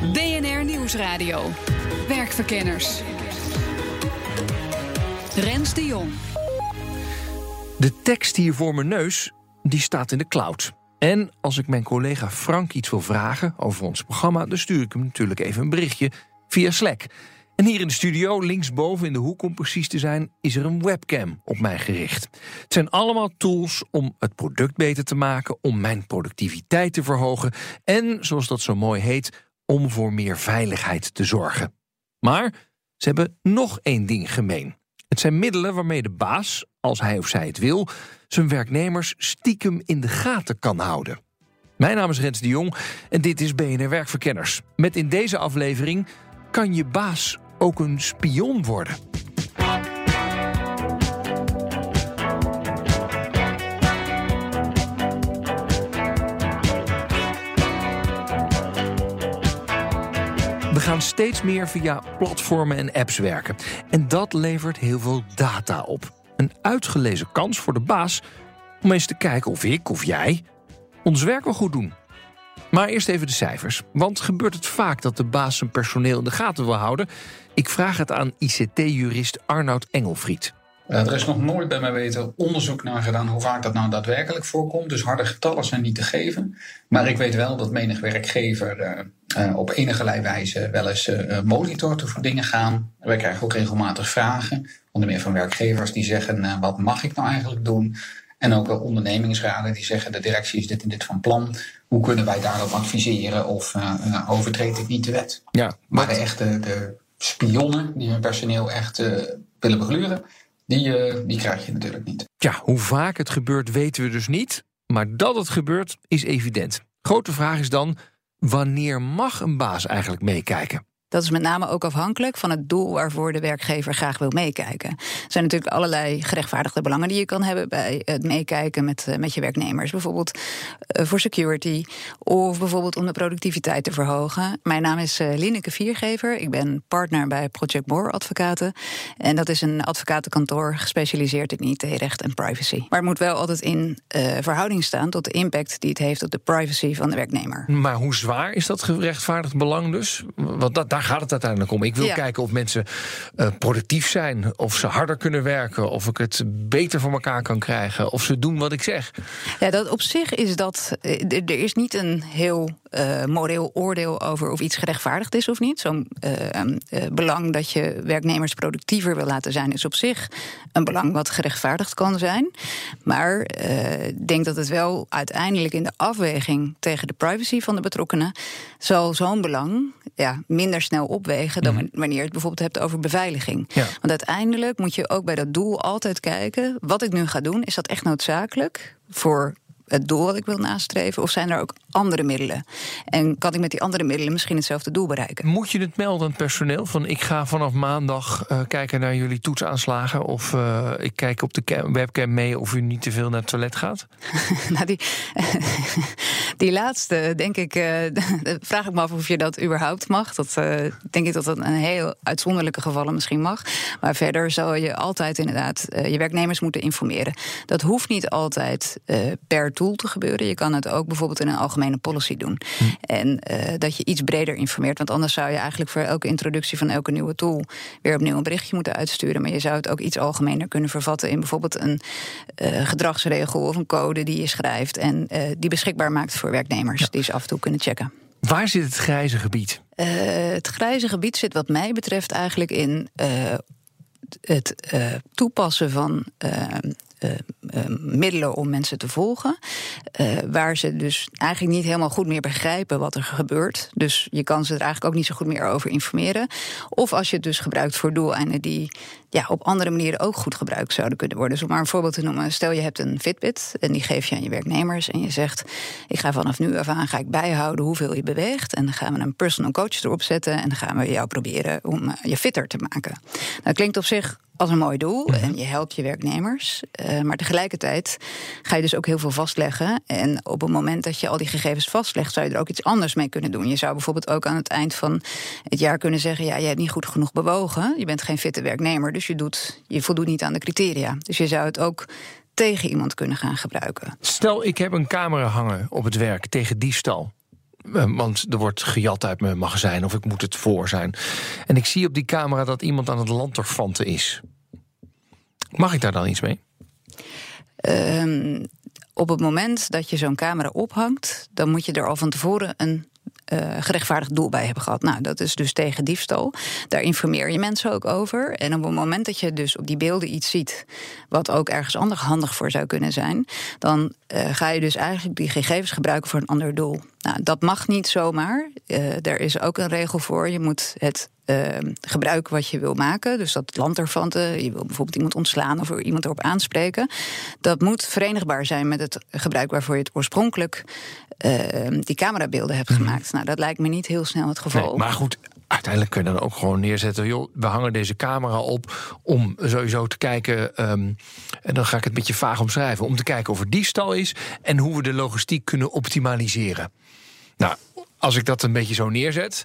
BNR Nieuwsradio. Werkverkenners. Rens de Jong. De tekst hier voor mijn neus, die staat in de cloud. En als ik mijn collega Frank iets wil vragen over ons programma... dan stuur ik hem natuurlijk even een berichtje via Slack. En hier in de studio, linksboven in de hoek om precies te zijn... is er een webcam op mij gericht. Het zijn allemaal tools om het product beter te maken... om mijn productiviteit te verhogen... en, zoals dat zo mooi heet, om voor meer veiligheid te zorgen. Maar ze hebben nog één ding gemeen. Het zijn middelen waarmee de baas, als hij of zij het wil, zijn werknemers stiekem in de gaten kan houden. Mijn naam is Rens de Jong en dit is BNR Werkverkenners. Met in deze aflevering kan je baas ook een spion worden. We gaan steeds meer via platformen en apps werken. En dat levert heel veel data op. Een uitgelezen kans voor de baas om eens te kijken of ik of jij ons werk wel goed doen. Maar eerst even de cijfers. Want gebeurt het vaak dat de baas zijn personeel in de gaten wil houden? Ik vraag het aan ICT-jurist Arnoud Engelfried. Uh, er is nog nooit bij mij weten onderzoek naar gedaan hoe vaak dat nou daadwerkelijk voorkomt. Dus harde getallen zijn niet te geven. Maar ik weet wel dat menig werkgever uh, uh, op enige wijze wel eens monitort voor dingen gaan. Wij krijgen ook regelmatig vragen, onder meer van werkgevers die zeggen: wat mag ik nou eigenlijk doen? En ook wel ondernemingsraden die zeggen: de directie is dit en dit van plan. Hoe kunnen wij daarop adviseren of overtreed ik niet de wet? Ja, maar de echte de spionnen die hun personeel echt willen begluren die, uh, die krijg je natuurlijk niet. Ja, hoe vaak het gebeurt weten we dus niet. Maar dat het gebeurt is evident. Grote vraag is dan: wanneer mag een baas eigenlijk meekijken? Dat is met name ook afhankelijk van het doel waarvoor de werkgever graag wil meekijken. Er zijn natuurlijk allerlei gerechtvaardigde belangen die je kan hebben bij het meekijken met, eh, met je werknemers. Bijvoorbeeld uh, voor security of bijvoorbeeld om de productiviteit te verhogen. Mijn naam is uh, Lineke Viergever. Ik ben partner bij Project More Advocaten. En dat is een advocatenkantoor gespecialiseerd in IT-recht en privacy. Maar het moet wel altijd in verhouding staan tot de impact die het heeft op de privacy van de werknemer. Maar hoe zwaar is dat gerechtvaardigd belang dus? Want dat, gaat het uiteindelijk om. Ik wil kijken of mensen uh, productief zijn, of ze harder kunnen werken, of ik het beter voor elkaar kan krijgen, of ze doen wat ik zeg. Ja, dat op zich is dat. Eh, er is niet een heel uh, moreel oordeel over of iets gerechtvaardigd is of niet. Zo'n uh, belang dat je werknemers productiever wil laten zijn, is op zich een belang wat gerechtvaardigd kan zijn. Maar ik denk dat het wel uiteindelijk in de afweging tegen de privacy van de betrokkenen zal zo'n belang ja, minder snel opwegen dan mhm. wanneer je het bijvoorbeeld hebt over beveiliging. Want uiteindelijk moet je ook bij dat doel altijd kijken: wat ik nu ga doen, is dat echt noodzakelijk voor het doel wat ik wil nastreven? Of zijn er ook andere middelen? En kan ik met die andere middelen misschien hetzelfde doel bereiken? Moet je het melden aan het personeel? Van ik ga vanaf maandag uh, kijken naar jullie toetsaanslagen. Of uh, ik kijk op de webcam mee of u niet te veel naar het toilet gaat? nou, die, die laatste, denk ik, uh, vraag ik me af of je dat überhaupt mag. Dat denk ik dat dat een heel uitzonderlijke gevallen misschien mag. Maar verder zou je altijd inderdaad je werknemers moeten informeren. Dat hoeft niet altijd per tool te gebeuren. Je kan het ook bijvoorbeeld in een algemene policy doen. Hm. En uh, dat je iets breder informeert. Want anders zou je eigenlijk voor elke introductie van elke nieuwe tool weer opnieuw een berichtje moeten uitsturen. Maar je zou het ook iets algemener kunnen vervatten in bijvoorbeeld een uh, gedragsregel of een code die je schrijft. En uh, die beschikbaar maakt voor werknemers. Ja. Die ze af en toe kunnen checken. Waar zit het grijze gebied? het grijze gebied zit wat mij betreft eigenlijk in het toepassen van eh, eh, middelen om mensen te volgen. Uh, waar ze dus eigenlijk niet helemaal goed meer begrijpen wat er gebeurt. Dus je kan ze er eigenlijk ook niet zo goed meer over informeren. Of als je het dus gebruikt voor doeleinden die ja, op andere manieren ook goed gebruikt zouden kunnen worden. Dus om maar een voorbeeld te noemen. Stel je hebt een Fitbit en die geef je aan je werknemers. En je zegt, ik ga vanaf nu af aan ga ik bijhouden hoeveel je beweegt. En dan gaan we een personal coach erop zetten. En dan gaan we jou proberen om je fitter te maken. Dat nou, klinkt op zich als een mooi doel mhm. en je helpt je werknemers. Uh, maar tegelijkertijd ga je dus ook heel veel vastleggen. En op het moment dat je al die gegevens vastlegt, zou je er ook iets anders mee kunnen doen. Je zou bijvoorbeeld ook aan het eind van het jaar kunnen zeggen: ja, je hebt niet goed genoeg bewogen. Je bent geen fitte werknemer, dus je, doet, je voldoet niet aan de criteria. Dus je zou het ook tegen iemand kunnen gaan gebruiken. Stel, ik heb een camera hangen op het werk tegen diefstal. Eh, want er wordt gejat uit mijn magazijn of ik moet het voor zijn. En ik zie op die camera dat iemand aan het lanterfanten is. Mag ik daar dan iets mee? Um, op het moment dat je zo'n camera ophangt, dan moet je er al van tevoren een uh, gerechtvaardigd doel bij hebben gehad. Nou, dat is dus tegen diefstal. Daar informeer je mensen ook over. En op het moment dat je dus op die beelden iets ziet, wat ook ergens anders handig voor zou kunnen zijn, dan uh, ga je dus eigenlijk die gegevens gebruiken voor een ander doel. Nou, dat mag niet zomaar. Uh, er is ook een regel voor. Je moet het uh, gebruiken wat je wil maken. Dus dat land ervan, je wil bijvoorbeeld iemand ontslaan of iemand erop aanspreken. Dat moet verenigbaar zijn met het gebruik waarvoor je het oorspronkelijk uh, die camerabeelden hebt mhm. gemaakt. Nou, dat lijkt me niet heel snel het geval. Nee, maar goed, uiteindelijk kun je dan ook gewoon neerzetten. Joh, we hangen deze camera op om sowieso te kijken. Um, en dan ga ik het een beetje vaag omschrijven. Om te kijken of er diefstal is en hoe we de logistiek kunnen optimaliseren. Nou, als ik dat een beetje zo neerzet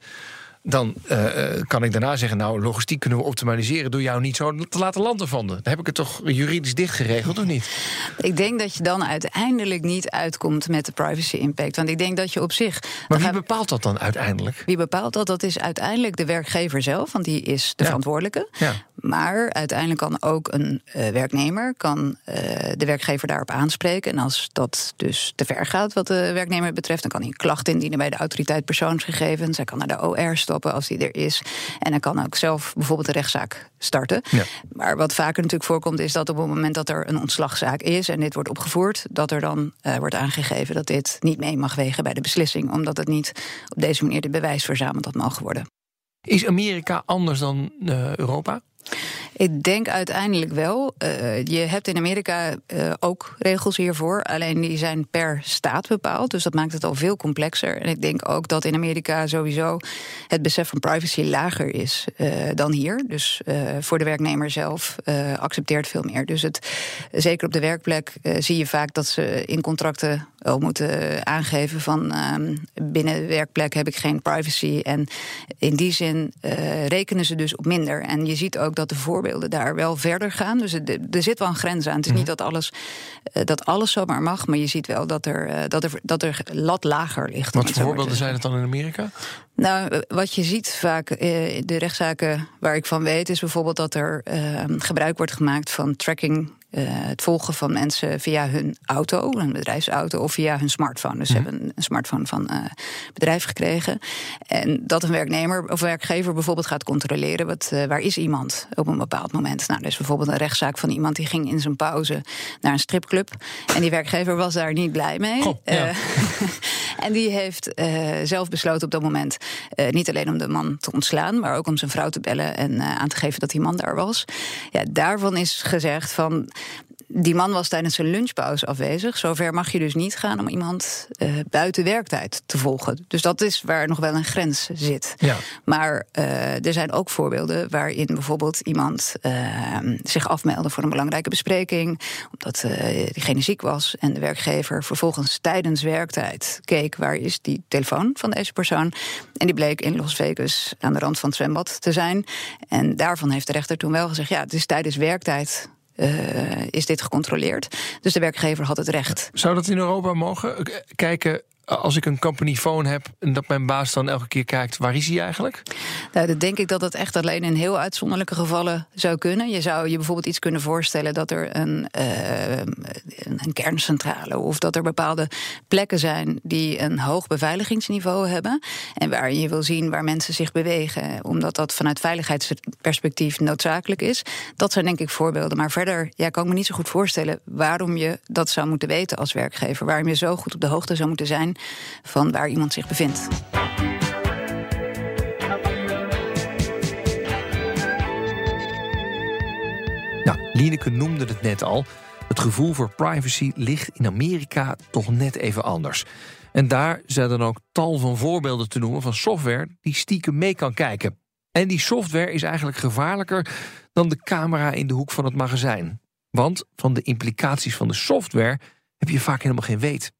dan uh, kan ik daarna zeggen: Nou, logistiek kunnen we optimaliseren door jou niet zo te laten landen van. Dan heb ik het toch juridisch dicht geregeld, of niet? Ik denk dat je dan uiteindelijk niet uitkomt met de privacy impact. Want ik denk dat je op zich. Maar wie bepaalt dat dan uiteindelijk? Wie bepaalt dat? Dat is uiteindelijk de werkgever zelf, want die is de verantwoordelijke. Ja. Maar uiteindelijk kan ook een uh, werknemer kan, uh, de werkgever daarop aanspreken. En als dat dus te ver gaat wat de werknemer betreft, dan kan hij een klacht indienen bij de autoriteit persoonsgegevens. Hij kan naar de OR als die er is. En hij kan ook zelf bijvoorbeeld een rechtszaak starten. Ja. Maar wat vaker natuurlijk voorkomt, is dat op het moment dat er een ontslagzaak is en dit wordt opgevoerd, dat er dan uh, wordt aangegeven dat dit niet mee mag wegen bij de beslissing, omdat het niet op deze manier de bewijs verzameld had mogen worden. Is Amerika anders dan Europa? Ik denk uiteindelijk wel. Uh, je hebt in Amerika uh, ook regels hiervoor. Alleen die zijn per staat bepaald. Dus dat maakt het al veel complexer. En ik denk ook dat in Amerika sowieso het besef van privacy lager is uh, dan hier. Dus voor de werknemer zelf accepteert veel meer. Dus het, zeker op de werkplek zie je vaak dat ze in contracten al moeten aangeven van ehm, binnen de werkplek heb ik geen privacy. En in die zin rekenen ze dus op minder. En je ziet ook dat de voorbeelden daar wel verder gaan. Dus er zit wel een grens aan. Het is niet mhm. dat alles, uh, dat alles zomaar mag, maar je ziet wel dat er, uh, dat er, dat er lat lager ligt. Wat voor voorbeelden zijn het dan in Amerika? Nou, eh, wat je ziet vaak, de rechtszaken waar ik van weet, is bijvoorbeeld dat er gebruik wordt gemaakt van tracking het volgen van mensen via hun auto, een bedrijfsauto, of via hun smartphone. Dus ze mhm. hebben een smartphone van uh, bedrijf gekregen. En dat een werknemer of werkgever bijvoorbeeld gaat controleren wat, uh, waar is iemand op een bepaald moment. Nou, dus bijvoorbeeld een rechtszaak van iemand die ging in zijn pauze naar een stripclub. En die werkgever was daar niet blij mee. Goh, ja. en die heeft zelf besloten op dat moment niet alleen om de man te ontslaan, maar ook om zijn vrouw te bellen en aan te geven dat die man daar was. Ja, daarvan is gezegd van die man was tijdens zijn lunchpauze afwezig. Zover mag je dus niet gaan om iemand uh, buiten werktijd te volgen. Dus dat is waar nog wel een grens zit. Ja. Maar uh, er zijn ook voorbeelden waarin bijvoorbeeld iemand uh, zich afmeldde voor een belangrijke bespreking, omdat diegene ziek was en de werkgever vervolgens tijdens werktijd keek waar is die telefoon van deze persoon. En die bleek in Las Vegas aan de rand van het zwembad te zijn. En daarvan heeft de rechter toen wel gezegd: ja, het is tijdens werktijd is dit gecontroleerd. Dus de werkgever had het recht. Zou dat in Europa mogen? Kijken als ik een company phone heb en dat mijn baas dan elke keer kijkt, waar is hij eigenlijk? Nou, dan denk ik dat dat echt alleen in heel uitzonderlijke gevallen zou kunnen. Je zou je bijvoorbeeld iets kunnen voorstellen dat er een, uh, een kerncentrale of dat er bepaalde plekken zijn die een hoog beveiligingsniveau hebben. En waar je wil zien waar mensen zich bewegen, omdat dat vanuit veiligheidsperspectief noodzakelijk is. Dat zijn denk ik voorbeelden. Maar verder ja, kan ik me niet zo goed voorstellen waarom je dat zou moeten weten als werkgever. Waarom je zo goed op de hoogte zou moeten zijn van waar iemand zich bevindt. Nou, Lieneke noemde het net al. Het gevoel voor privacy ligt in Amerika toch net even anders. En daar zijn dan ook tal van voorbeelden te noemen van software die stiekem mee kan kijken. En die software is eigenlijk gevaarlijker dan de camera in de hoek van het magazijn. Want van de implicaties van de software heb je vaak helemaal geen weet.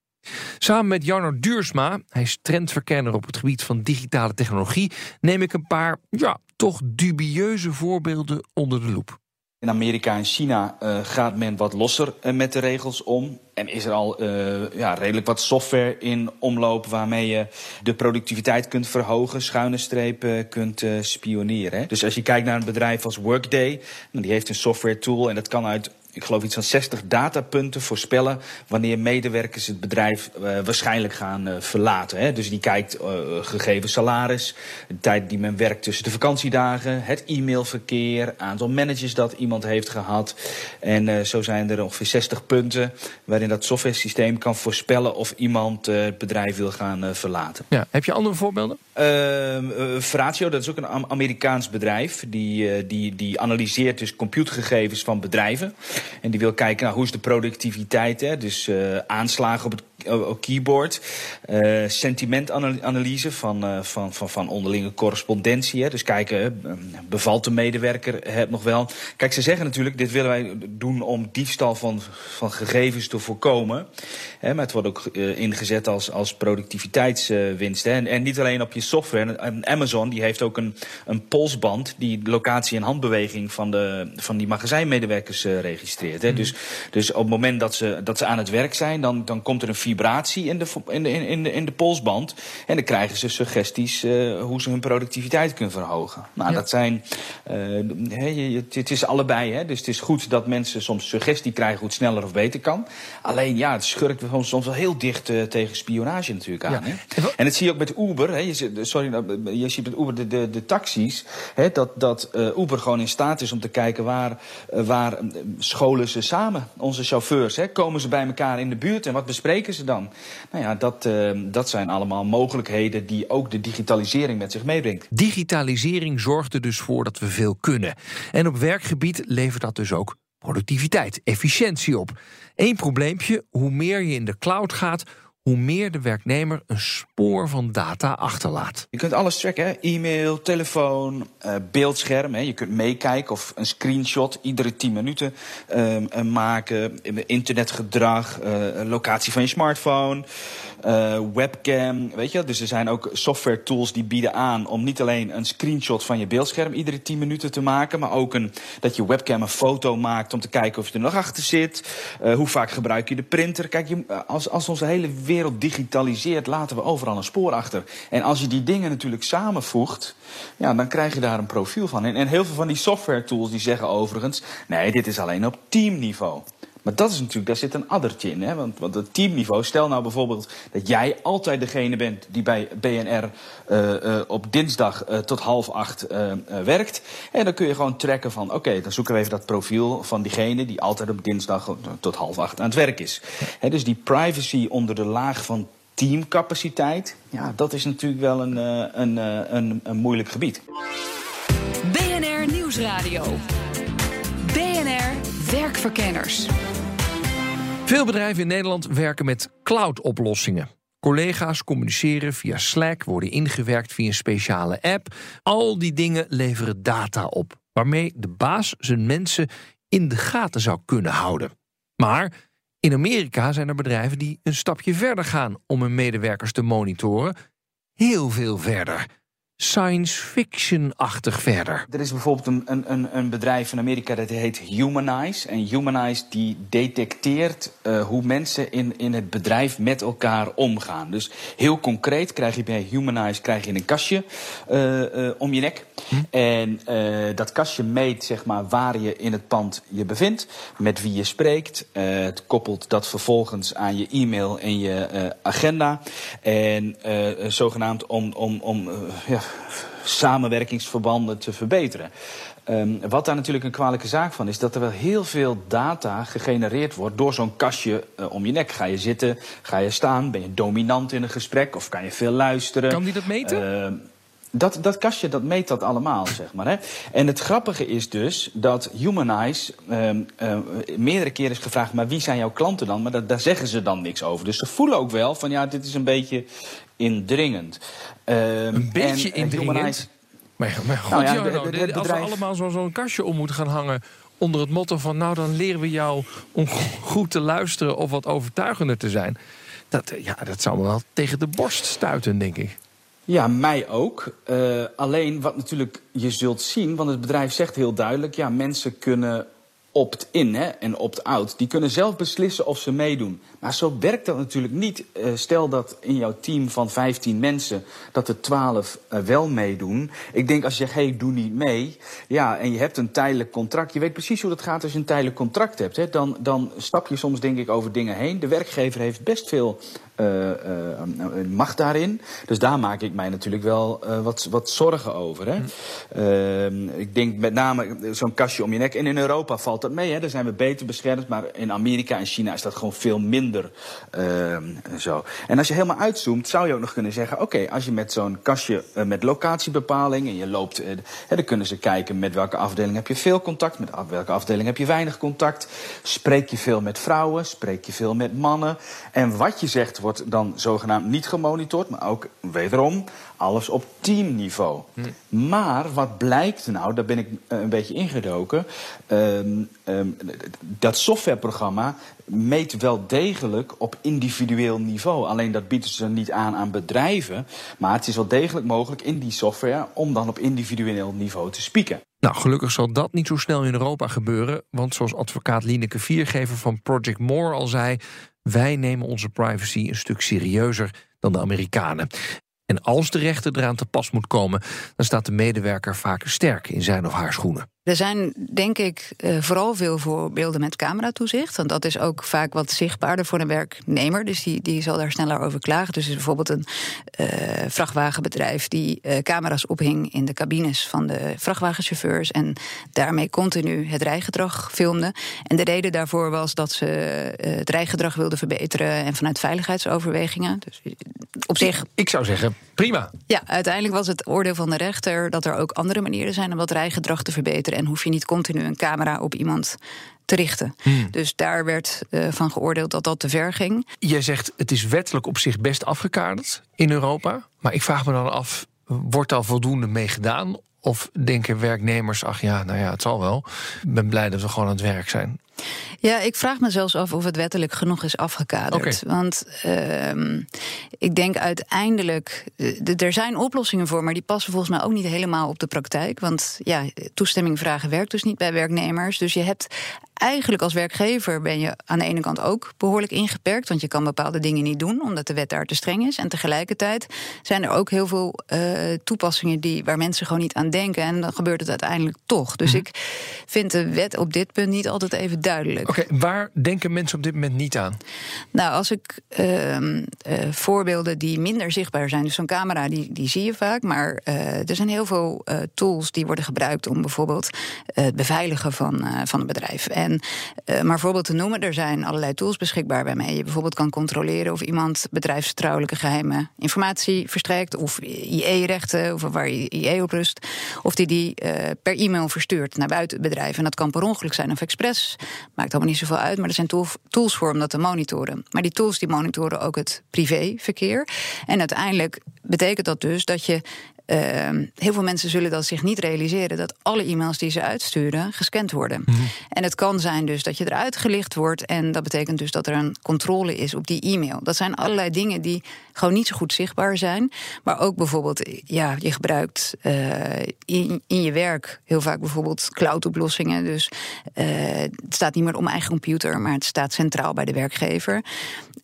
Samen met Jarno Duursma, hij is trendverkenner op het gebied van digitale technologie, neem ik een paar, ja, toch dubieuze voorbeelden onder de loep. In Amerika en China uh, gaat men wat losser uh, met de regels om. En is er al uh, ja, redelijk wat software in omloop waarmee je de productiviteit kunt verhogen, schuine strepen kunt spioneren. Dus als je kijkt naar een bedrijf als Workday, die heeft een software tool en dat kan uit ik geloof iets van 60 datapunten voorspellen wanneer medewerkers het bedrijf uh, waarschijnlijk gaan uh, verlaten. Hè. Dus die kijkt uh, gegeven salaris, de tijd die men werkt tussen de vakantiedagen, het e-mailverkeer, aantal managers dat iemand heeft gehad. En zo zijn er ongeveer 60 punten waarin dat software systeem kan voorspellen of iemand het bedrijf wil gaan verlaten. Ja, heb je andere voorbeelden? Ehm, Fratio, dat is ook een Amerikaans bedrijf, die, die, die analyseert dus computergegevens van bedrijven. En die wil kijken naar hoe is de productiviteit. Hè? Dus uh, aanslagen op het op keyboard. Uh, sentimentanalyse van, uh, van, van, van onderlinge correspondentie. Hè? Dus kijken, bevalt de medewerker het nog wel? Kijk, ze zeggen natuurlijk, dit willen wij doen om diefstal van, van gegevens te voorkomen. Hè? Maar het wordt ook uh, ingezet als, als productiviteitswinst. Hè? En, en niet alleen op je software. Amazon die heeft ook een, een polsband die locatie en handbeweging van, de, van die magazijnmedewerkers registreert. Hè? Mm. Dus, dus op het moment dat ze, dat ze aan het werk zijn, dan, dan komt er een vibratie in de, in de, in de, in de polsband. En dan krijgen ze suggesties uh, hoe ze hun productiviteit kunnen verhogen. Nou, ja. dat zijn. Uh, het is allebei. Hè? Dus het is goed dat mensen soms suggestie krijgen hoe het sneller of beter kan. Alleen ja, het schurkt soms wel heel dicht uh, tegen spionage natuurlijk aan. Ja. Hè? En dat zie je ook met Uber. Hè? Je, sorry, je ziet met Uber de, de, de taxis. Hè? Dat, dat Uber gewoon in staat is om te kijken waar, waar scholen ze samen. Onze chauffeurs. Hè? Komen ze bij elkaar in de buurt en wat bespreken ze Nou ja, dat, uh, dat zijn allemaal mogelijkheden die ook de digitalisering met zich meebrengt. Digitalisering zorgt er dus voor dat we veel kunnen. En op werkgebied levert dat dus ook productiviteit, efficiëntie op. Eén probleempje, hoe meer je in de cloud gaat, hoe meer de werknemer een spoor van data achterlaat. Je kunt alles tracken, e-mail, telefoon, uh, beeldscherm. Je kunt meekijken of een screenshot iedere 10 minuten uh, maken. Internetgedrag, uh, locatie van je smartphone. Webcam, weet je. Dus er zijn ook software tools die bieden aan om niet alleen een screenshot van je beeldscherm iedere 10 minuten te maken, maar ook een, dat je webcam een foto maakt om te kijken of je er nog achter zit. Hoe vaak gebruik je de printer? Kijk, als, als onze hele wereld digitaliseert, laten we overal een spoor achter. En als je die dingen natuurlijk samenvoegt, ja, dan krijg je daar een profiel van. En, en heel veel van die software tools die zeggen overigens, nee, dit is alleen op teamniveau. Maar dat is natuurlijk, daar zit een addertje in. Hè? Want, want het teamniveau, stel nou bijvoorbeeld dat jij altijd degene bent die bij BNR uh, uh, op dinsdag uh, tot half acht werkt. En dan kun je gewoon trekken van, oké, dan zoeken we even dat profiel van diegene die altijd op dinsdag tot half acht aan het werk is. Dus die privacy onder de laag van teamcapaciteit, ja, dat is natuurlijk wel een, een, een, een moeilijk gebied. BNR Nieuwsradio. BNR Werkverkenners. Veel bedrijven in Nederland werken met cloud-oplossingen. Collega's communiceren via Slack, worden ingewerkt via een speciale app. Al die dingen leveren data op, waarmee de baas zijn mensen in de gaten zou kunnen houden. Maar in Amerika zijn er bedrijven die een stapje verder gaan om hun medewerkers te monitoren. Heel veel verder. Science fiction-achtig verder. Er is bijvoorbeeld een, een, een bedrijf in Amerika dat heet Humanize. En Humanize die detecteert uh, hoe mensen in, in het bedrijf met elkaar omgaan. Dus heel concreet krijg je bij Humanize krijg je een kastje uh, uh, om je nek. Hm? En dat kastje meet zeg maar, waar je in het pand je bevindt, met wie je spreekt. het koppelt dat vervolgens aan je e-mail en je agenda. En zogenaamd om, om, om ja, samenwerkingsverbanden te verbeteren. Um, wat daar natuurlijk een kwalijke zaak van is, dat er wel heel veel data gegenereerd wordt door zo'n kastje uh, om je nek. Ga je zitten, ga je staan, ben je dominant in een gesprek of kan je veel luisteren? Kan die dat meten? Uh, dat, dat kastje dat meet dat allemaal, zeg maar. Hè. En het grappige is dus dat Humanize uh, uh, meerdere keren is gevraagd... maar wie zijn jouw klanten dan? Maar dat, daar zeggen ze dan niks over. Dus ze voelen ook wel van ja, dit is een beetje indringend. Uh, een beetje en, indringend? Maar, maar god, nou ja, de, de, de, als we allemaal zo'n zo kastje om moeten gaan hangen onder het motto van... nou, dan leren we jou om goed te luisteren of wat overtuigender te zijn. Dat, ja, dat zou me wel tegen de borst stuiten, denk ik. Ja, mij ook. Uh, alleen wat natuurlijk je zult zien, want het bedrijf zegt heel duidelijk: ja, mensen kunnen opt-in en opt-out. Die kunnen zelf beslissen of ze meedoen. Maar zo werkt dat natuurlijk niet. Uh, stel dat in jouw team van 15 mensen dat er 12 uh, eh, wel meedoen. Ik denk als je zegt, hey, doe niet mee. Ja, en je hebt een tijdelijk contract. Je weet precies hoe dat gaat als je een tijdelijk contract hebt. Hè. Dan, dan stap je soms denk ik over dingen heen. De werkgever heeft best veel uh, macht daarin. Dus daar maak ik mij natuurlijk wel uh, wat, wat zorgen over. Hè. Mm. ik denk met name zo'n kastje om je nek. En in Europa valt dat mee. Hè. Daar zijn we beter beschermd. Maar in Amerika en China is dat gewoon veel minder zo. En als je helemaal uitzoomt, zou je ook nog kunnen zeggen... oké, als je met zo'n kastje met locatiebepaling en je loopt... hè, dan kunnen ze kijken met welke afdeling heb je veel contact... met welke afdeling heb je weinig contact. Spreek je veel met vrouwen, spreek je veel met mannen. En wat je zegt wordt dan zogenaamd niet gemonitord, maar ook wederom alles op teamniveau. Hm. Maar wat blijkt nou, daar ben ik uh, een beetje ingedoken. Um, um, dat softwareprogramma meet wel degelijk op individueel niveau. Alleen dat bieden ze niet aan aan bedrijven. Maar het is wel degelijk mogelijk in die software om dan op individueel niveau te spieken. Nou, gelukkig zal dat niet zo snel in Europa gebeuren. Want zoals advocaat Lineke Viergever van Project More al zei... Wij nemen onze privacy een stuk serieuzer dan de Amerikanen. En als de rechter eraan te pas moet komen, dan staat de medewerker vaak sterk in zijn of haar schoenen. Er zijn denk ik uh, vooral veel voorbeelden met cameratoezicht. Want dat is ook vaak wat zichtbaarder voor een werknemer. Dus die, die zal daar sneller over klagen. Dus er is bijvoorbeeld een uh, vrachtwagenbedrijf die uh, camera's ophing in de cabines van de vrachtwagenchauffeurs. En daarmee continu het rijgedrag filmde. En de reden daarvoor was dat ze het rijgedrag wilden verbeteren. En vanuit veiligheidsoverwegingen. Dus op zich. Ik zou zeggen, prima. Ja, uiteindelijk was het oordeel van de rechter dat er ook andere manieren zijn om dat rijgedrag te verbeteren en hoef je niet continu een camera op iemand te richten. Hmm. Dus daar werd uh, van geoordeeld dat dat te ver ging. Jij zegt het is wettelijk op zich best afgekaderd in Europa. Maar ik vraag me dan af, wordt daar voldoende mee gedaan? Of denken werknemers, ach ja, nou ja, het zal wel. Ik ben blij dat we gewoon aan het werk zijn. Ja, ik vraag me zelfs af of het wettelijk genoeg is afgekaderd. Want uh, ik denk uiteindelijk. Er zijn oplossingen voor, maar die passen volgens mij ook niet helemaal op de praktijk. Want ja, toestemming vragen werkt dus niet bij werknemers. Dus je hebt eigenlijk als werkgever ben je aan de ene kant ook behoorlijk ingeperkt. Want je kan bepaalde dingen niet doen, omdat de wet daar te streng is. En tegelijkertijd zijn er ook heel veel uh, toepassingen die, waar mensen gewoon niet aan denken. En dan gebeurt het uiteindelijk toch. Dus mhm. ik vind de wet op dit punt niet altijd even duidelijk. Oké, waar denken mensen op dit moment niet aan? Nou, als ik uh, uh, voorbeelden die minder zichtbaar zijn. Dus zo'n camera, die, die zie je vaak. Maar uh, er zijn heel veel tools die worden gebruikt om bijvoorbeeld het beveiligen van, van een bedrijf. En maar voorbeeld te noemen, er zijn allerlei tools beschikbaar waarmee je bijvoorbeeld kan controleren of iemand bedrijfsvertrouwelijke geheime informatie verstrekt. Of IE-rechten, of waar IE op rust. Of die die per e-mail verstuurt naar buiten het bedrijf. En dat kan per ongeluk zijn of expres. Maakt allemaal niet zoveel uit, maar er zijn tools voor om dat te monitoren. Maar die tools die monitoren ook het privéverkeer. En uiteindelijk betekent dat dus dat je Ehm, heel veel mensen zullen dat zich niet realiseren dat alle e-mails die ze uitsturen gescand worden. Mhm. En het kan zijn dus dat je eruit gelicht wordt en dat betekent dus dat er een controle is op die e-mail. Dat zijn allerlei dingen die gewoon niet zo goed zichtbaar zijn. Maar ook bijvoorbeeld, ja, je gebruikt uh, in, in je werk heel vaak bijvoorbeeld cloud-oplossingen. Dus uh, het staat niet meer op mijn eigen computer, maar het staat centraal bij de werkgever.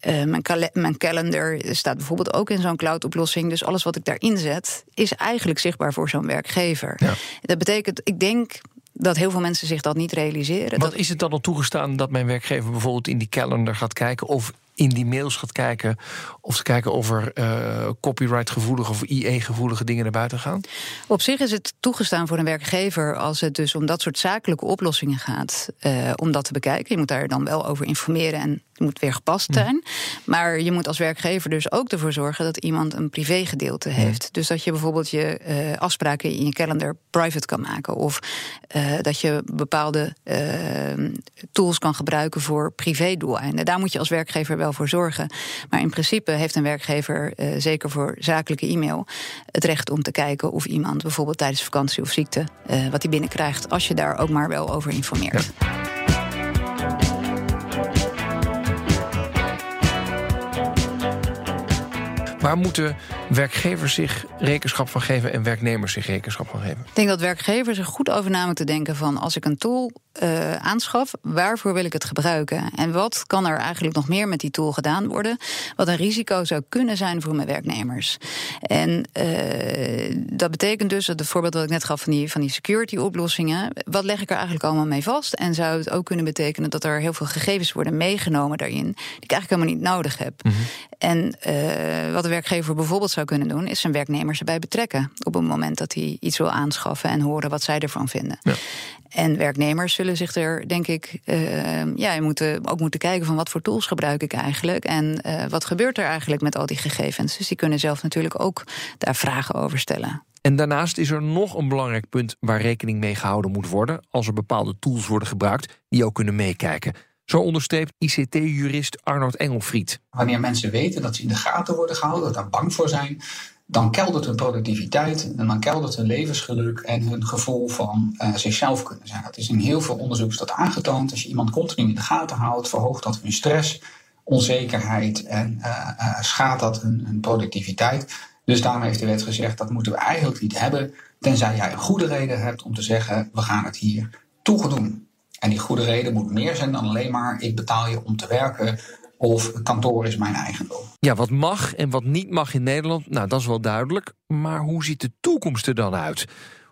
Uh, mijn, mijn calendar staat bijvoorbeeld ook in zo'n cloud-oplossing. Dus alles wat ik daarin zet, is eigenlijk zichtbaar voor zo'n werkgever. Ja. Dat betekent, ik denk dat heel veel mensen zich dat niet realiseren. Wat is het dan al toegestaan dat mijn werkgever bijvoorbeeld in die calendar gaat kijken of in die mails gaat kijken of te kijken of er uh, copyright-gevoelige of IE-gevoelige dingen naar buiten gaan? Op zich is het toegestaan voor een werkgever als het dus om dat soort zakelijke oplossingen gaat, uh, om dat te bekijken. Je moet daar dan wel over informeren en moet weer gepast zijn. Maar je moet als werkgever dus ook ervoor zorgen dat iemand een privégedeelte heeft. Dus dat je bijvoorbeeld je uh, afspraken in je calendar private kan maken. Of uh, dat je bepaalde uh, tools kan gebruiken voor privédoeleinden. Daar moet je als werkgever wel voor zorgen. Maar in principe heeft een werkgever, zeker voor zakelijke e-mail, het recht om te kijken of iemand bijvoorbeeld tijdens vakantie of ziekte wat hij binnenkrijgt, als je daar ook maar wel over informeert. Ja. Waar moeten werkgevers zich rekenschap van geven en werknemers zich rekenschap van geven? Ik denk dat werkgevers er goed over na moeten denken van als ik een tool uh, aanschaf, waarvoor wil ik het gebruiken? En wat kan er eigenlijk nog meer met die tool gedaan worden? Wat een risico zou kunnen zijn voor mijn werknemers. En uh, dat betekent dus, dat het voorbeeld dat ik net gaf van die, van die security oplossingen, wat leg ik er eigenlijk allemaal mee vast? En zou het ook kunnen betekenen dat er heel veel gegevens worden meegenomen daarin, die ik eigenlijk helemaal niet nodig heb? Mm -hmm. En uh, wat de werkgever bijvoorbeeld zou kunnen doen, is zijn werknemers erbij betrekken op het moment dat hij iets wil aanschaffen en horen wat zij ervan vinden. Ja. En werknemers zullen zich er, denk ik, uh, ja, moeten ook moeten kijken van wat voor tools gebruik ik eigenlijk en uh, wat gebeurt er eigenlijk met al die gegevens. Dus die kunnen zelf natuurlijk ook daar vragen over stellen. En daarnaast is er nog een belangrijk punt waar rekening mee gehouden moet worden als er bepaalde tools worden gebruikt die ook kunnen meekijken. Zo onderstreept ICT-jurist Arnold Engelfried. Wanneer mensen weten dat ze in de gaten worden gehouden, dat daar bang voor zijn, dan keldert hun productiviteit en dan keldert hun levensgeluk en hun gevoel van uh, zichzelf kunnen zijn. Dat is in heel veel onderzoek dat aangetoond. Als je iemand continu in de gaten houdt, verhoogt dat hun stress, onzekerheid en uh, schaadt dat hun, hun, productiviteit. Dus daarom heeft de wet gezegd dat moeten we eigenlijk niet hebben, tenzij jij een goede reden hebt om te zeggen we gaan het hier toegedoen. En die goede reden moet meer zijn dan alleen maar ik betaal je om te werken of kantoor is mijn eigendom. Ja, wat mag en wat niet mag in Nederland, nou dat is wel duidelijk. Maar hoe ziet de toekomst er dan uit?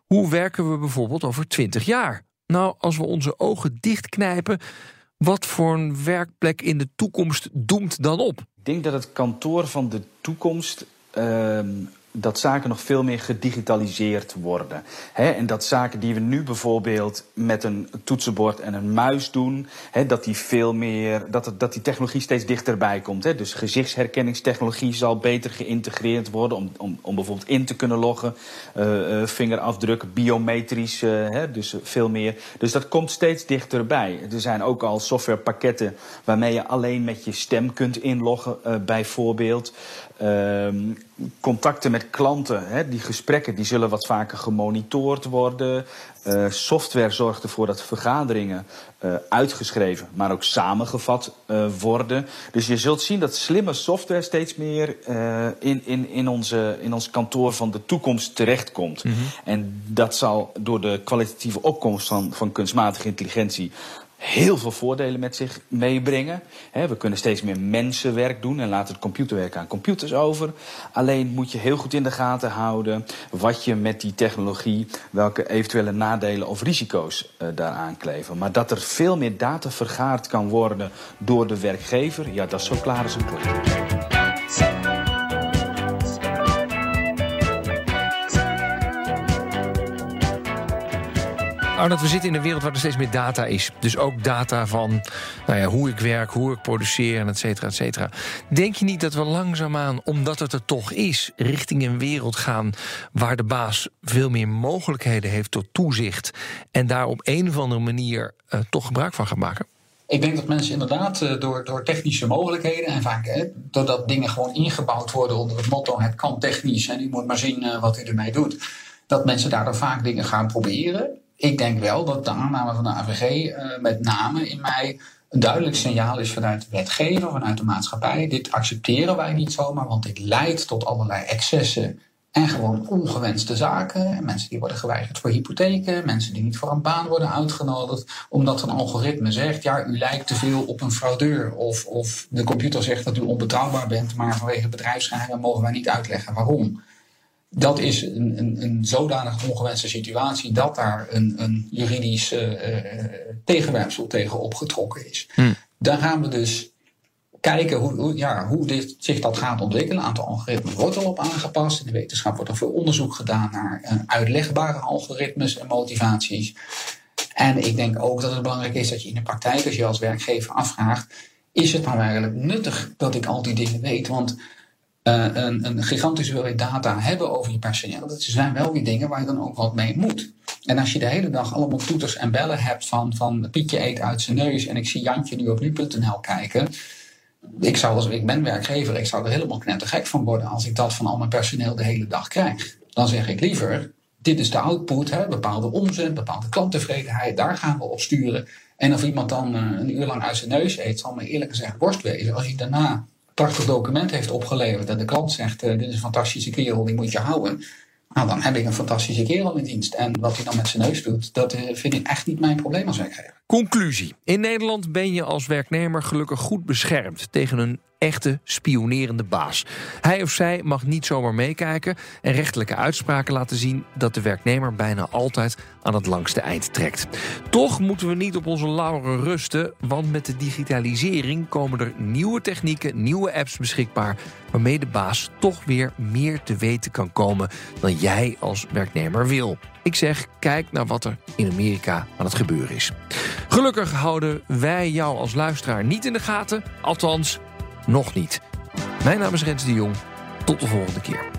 Hoe werken we bijvoorbeeld over 20 jaar? Nou, als we onze ogen dichtknijpen, wat voor een werkplek in de toekomst doemt dan op? Ik denk dat het kantoor van de toekomst uh, dat zaken nog veel meer gedigitaliseerd worden. En dat zaken die we nu bijvoorbeeld met een toetsenbord en een muis doen, dat die veel meer, dat, dat die technologie steeds dichterbij komt. Dus gezichtsherkenningstechnologie zal beter geïntegreerd worden om, om, om bijvoorbeeld in te kunnen loggen, uh, uh, vingerafdruk, biometrisch, uh, dus veel meer. Dus dat komt steeds dichterbij. Er zijn ook al softwarepakketten waarmee je alleen met je stem kunt inloggen, bijvoorbeeld. Ehm, contacten met klanten, hè, die gesprekken, die zullen wat vaker gemonitord worden. Uh, software zorgt ervoor dat vergaderingen uh, uitgeschreven, maar ook samengevat uh, worden. Dus je zult zien dat slimme software steeds meer in, in, in, onze, in ons kantoor van de toekomst terechtkomt. Mm -hmm. En dat zal door de kwalitatieve opkomst van, van kunstmatige intelligentie heel veel voordelen met zich meebrengen. we kunnen steeds meer mensenwerk doen en laten het computerwerk aan computers over. Alleen moet je heel goed in de gaten houden wat je met die technologie, welke eventuele nadelen of risico's uh, daaraan kleven. Maar dat er veel meer data vergaard kan worden door de werkgever, ja, dat is zo klaar als een klok. Arnold, we zitten in een wereld waar er steeds meer data is. Dus ook data van nou ja, hoe ik werk, hoe ik produceer, en et cetera, et cetera. Denk je niet dat we langzaamaan, omdat het er toch is, richting een wereld gaan waar de baas veel meer mogelijkheden heeft tot toezicht en daar op een of andere manier uh, toch gebruik van gaat maken? Ik denk dat mensen inderdaad eh, door, door technische mogelijkheden en vaak hè, doordat dingen gewoon ingebouwd worden onder het motto: het kan technisch en u moet maar zien wat u ermee doet, dat mensen daardoor vaak dingen gaan proberen. Ik denk wel dat de aanname van de AVG uh, met name in mij een duidelijk signaal is vanuit de wetgever, vanuit de maatschappij. Dit accepteren wij niet zomaar, want dit leidt tot allerlei excessen en gewoon ongewenste zaken. Mensen die worden geweigerd voor hypotheken. Mensen die niet voor een baan worden uitgenodigd. Omdat een algoritme zegt, ja, u lijkt te veel op een fraudeur. Of, of de computer zegt dat u onbetrouwbaar bent. Maar vanwege bedrijfsgeheimen mogen wij niet uitleggen waarom. Dat is een, een, een zodanig ongewenste situatie dat daar een, een juridisch uh, tegenwerpsel tegen opgetrokken is. Hm. Daar gaan we dus kijken hoe, hoe, ja, hoe dit, zich dat gaat ontwikkelen. Een aantal algoritmes wordt al op aangepast. In de wetenschap wordt er veel onderzoek gedaan naar uh, uitlegbare algoritmes en motivaties. En ik denk ook dat het belangrijk is dat je in de praktijk, als je als werkgever afvraagt, is het nou eigenlijk nuttig dat ik al die dingen weet? Want een, een gigantische hoeveelheid data hebben over je personeel, dat zijn wel weer dingen waar je dan ook wat mee moet. En als je de hele dag allemaal toeters en bellen hebt van, van Pietje eet uit zijn neus en ik zie Jantje nu op nu.nl kijken, ik, zou als, ik ben werkgever, ik zou er helemaal knettergek van worden als ik dat van al mijn personeel de hele dag krijg. Dan zeg ik liever, dit is de output, hè, bepaalde omzet, bepaalde klanttevredenheid, daar gaan we op sturen. En of iemand dan uh, een uur lang uit zijn neus eet, zal me eerlijk gezegd worst wezen. Als hij daarna prachtig document heeft opgeleverd en de klant zegt, uh, dit is een fantastische kerel, die moet je houden. Nou, dan heb ik een fantastische kerel in dienst. En wat hij dan met zijn neus doet, dat uh, vind ik echt niet mijn probleem als werkgever. Conclusie. In Nederland ben je als werknemer gelukkig goed beschermd tegen een echte spionerende baas. Hij of zij mag niet zomaar meekijken en rechtelijke uitspraken laten zien dat de werknemer bijna altijd aan het langste eind trekt. Toch moeten we niet op onze lauren rusten, want met de digitalisering komen er nieuwe technieken, nieuwe apps beschikbaar waarmee de baas toch weer meer te weten kan komen dan jij als werknemer wil. Ik zeg, kijk naar wat er in Amerika aan het gebeuren is. Gelukkig houden wij jou als luisteraar niet in de gaten, althans nog niet. Mijn naam is Rens de Jong. Tot de volgende keer.